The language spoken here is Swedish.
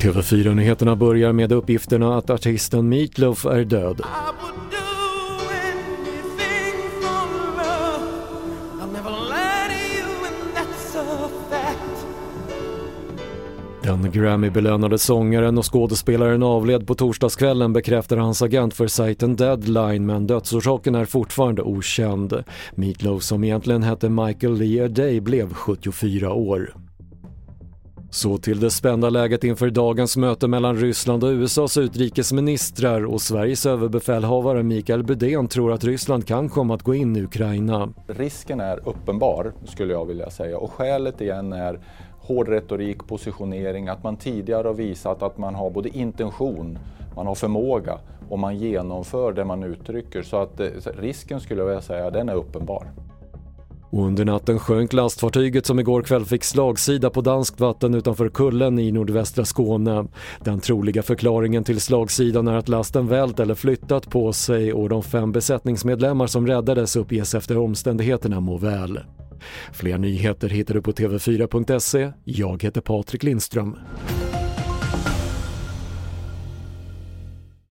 TV4-nyheterna börjar med uppgifterna att artisten Meatloaf är död. Den Grammy-belönade sångaren och skådespelaren avled på torsdagskvällen bekräftar hans agent för sajten Deadline men dödsorsaken är fortfarande okänd. Meatloaf som egentligen hette Michael Lee Day blev 74 år. Så till det spända läget inför dagens möte mellan Ryssland och USAs utrikesministrar och Sveriges överbefälhavare Mikael Budén tror att Ryssland kan komma att gå in i Ukraina. Risken är uppenbar skulle jag vilja säga och skälet igen är hård retorik, positionering, att man tidigare har visat att man har både intention, man har förmåga och man genomför det man uttrycker. Så att eh, risken skulle jag vilja säga, den är uppenbar. Och under natten sjönk lastfartyget som igår kväll fick slagsida på danskt vatten utanför Kullen i nordvästra Skåne. Den troliga förklaringen till slagsidan är att lasten vält eller flyttat på sig och de fem besättningsmedlemmar som räddades uppges efter omständigheterna må väl. Fler nyheter hittar du på tv4.se. Jag heter Patrik Lindström.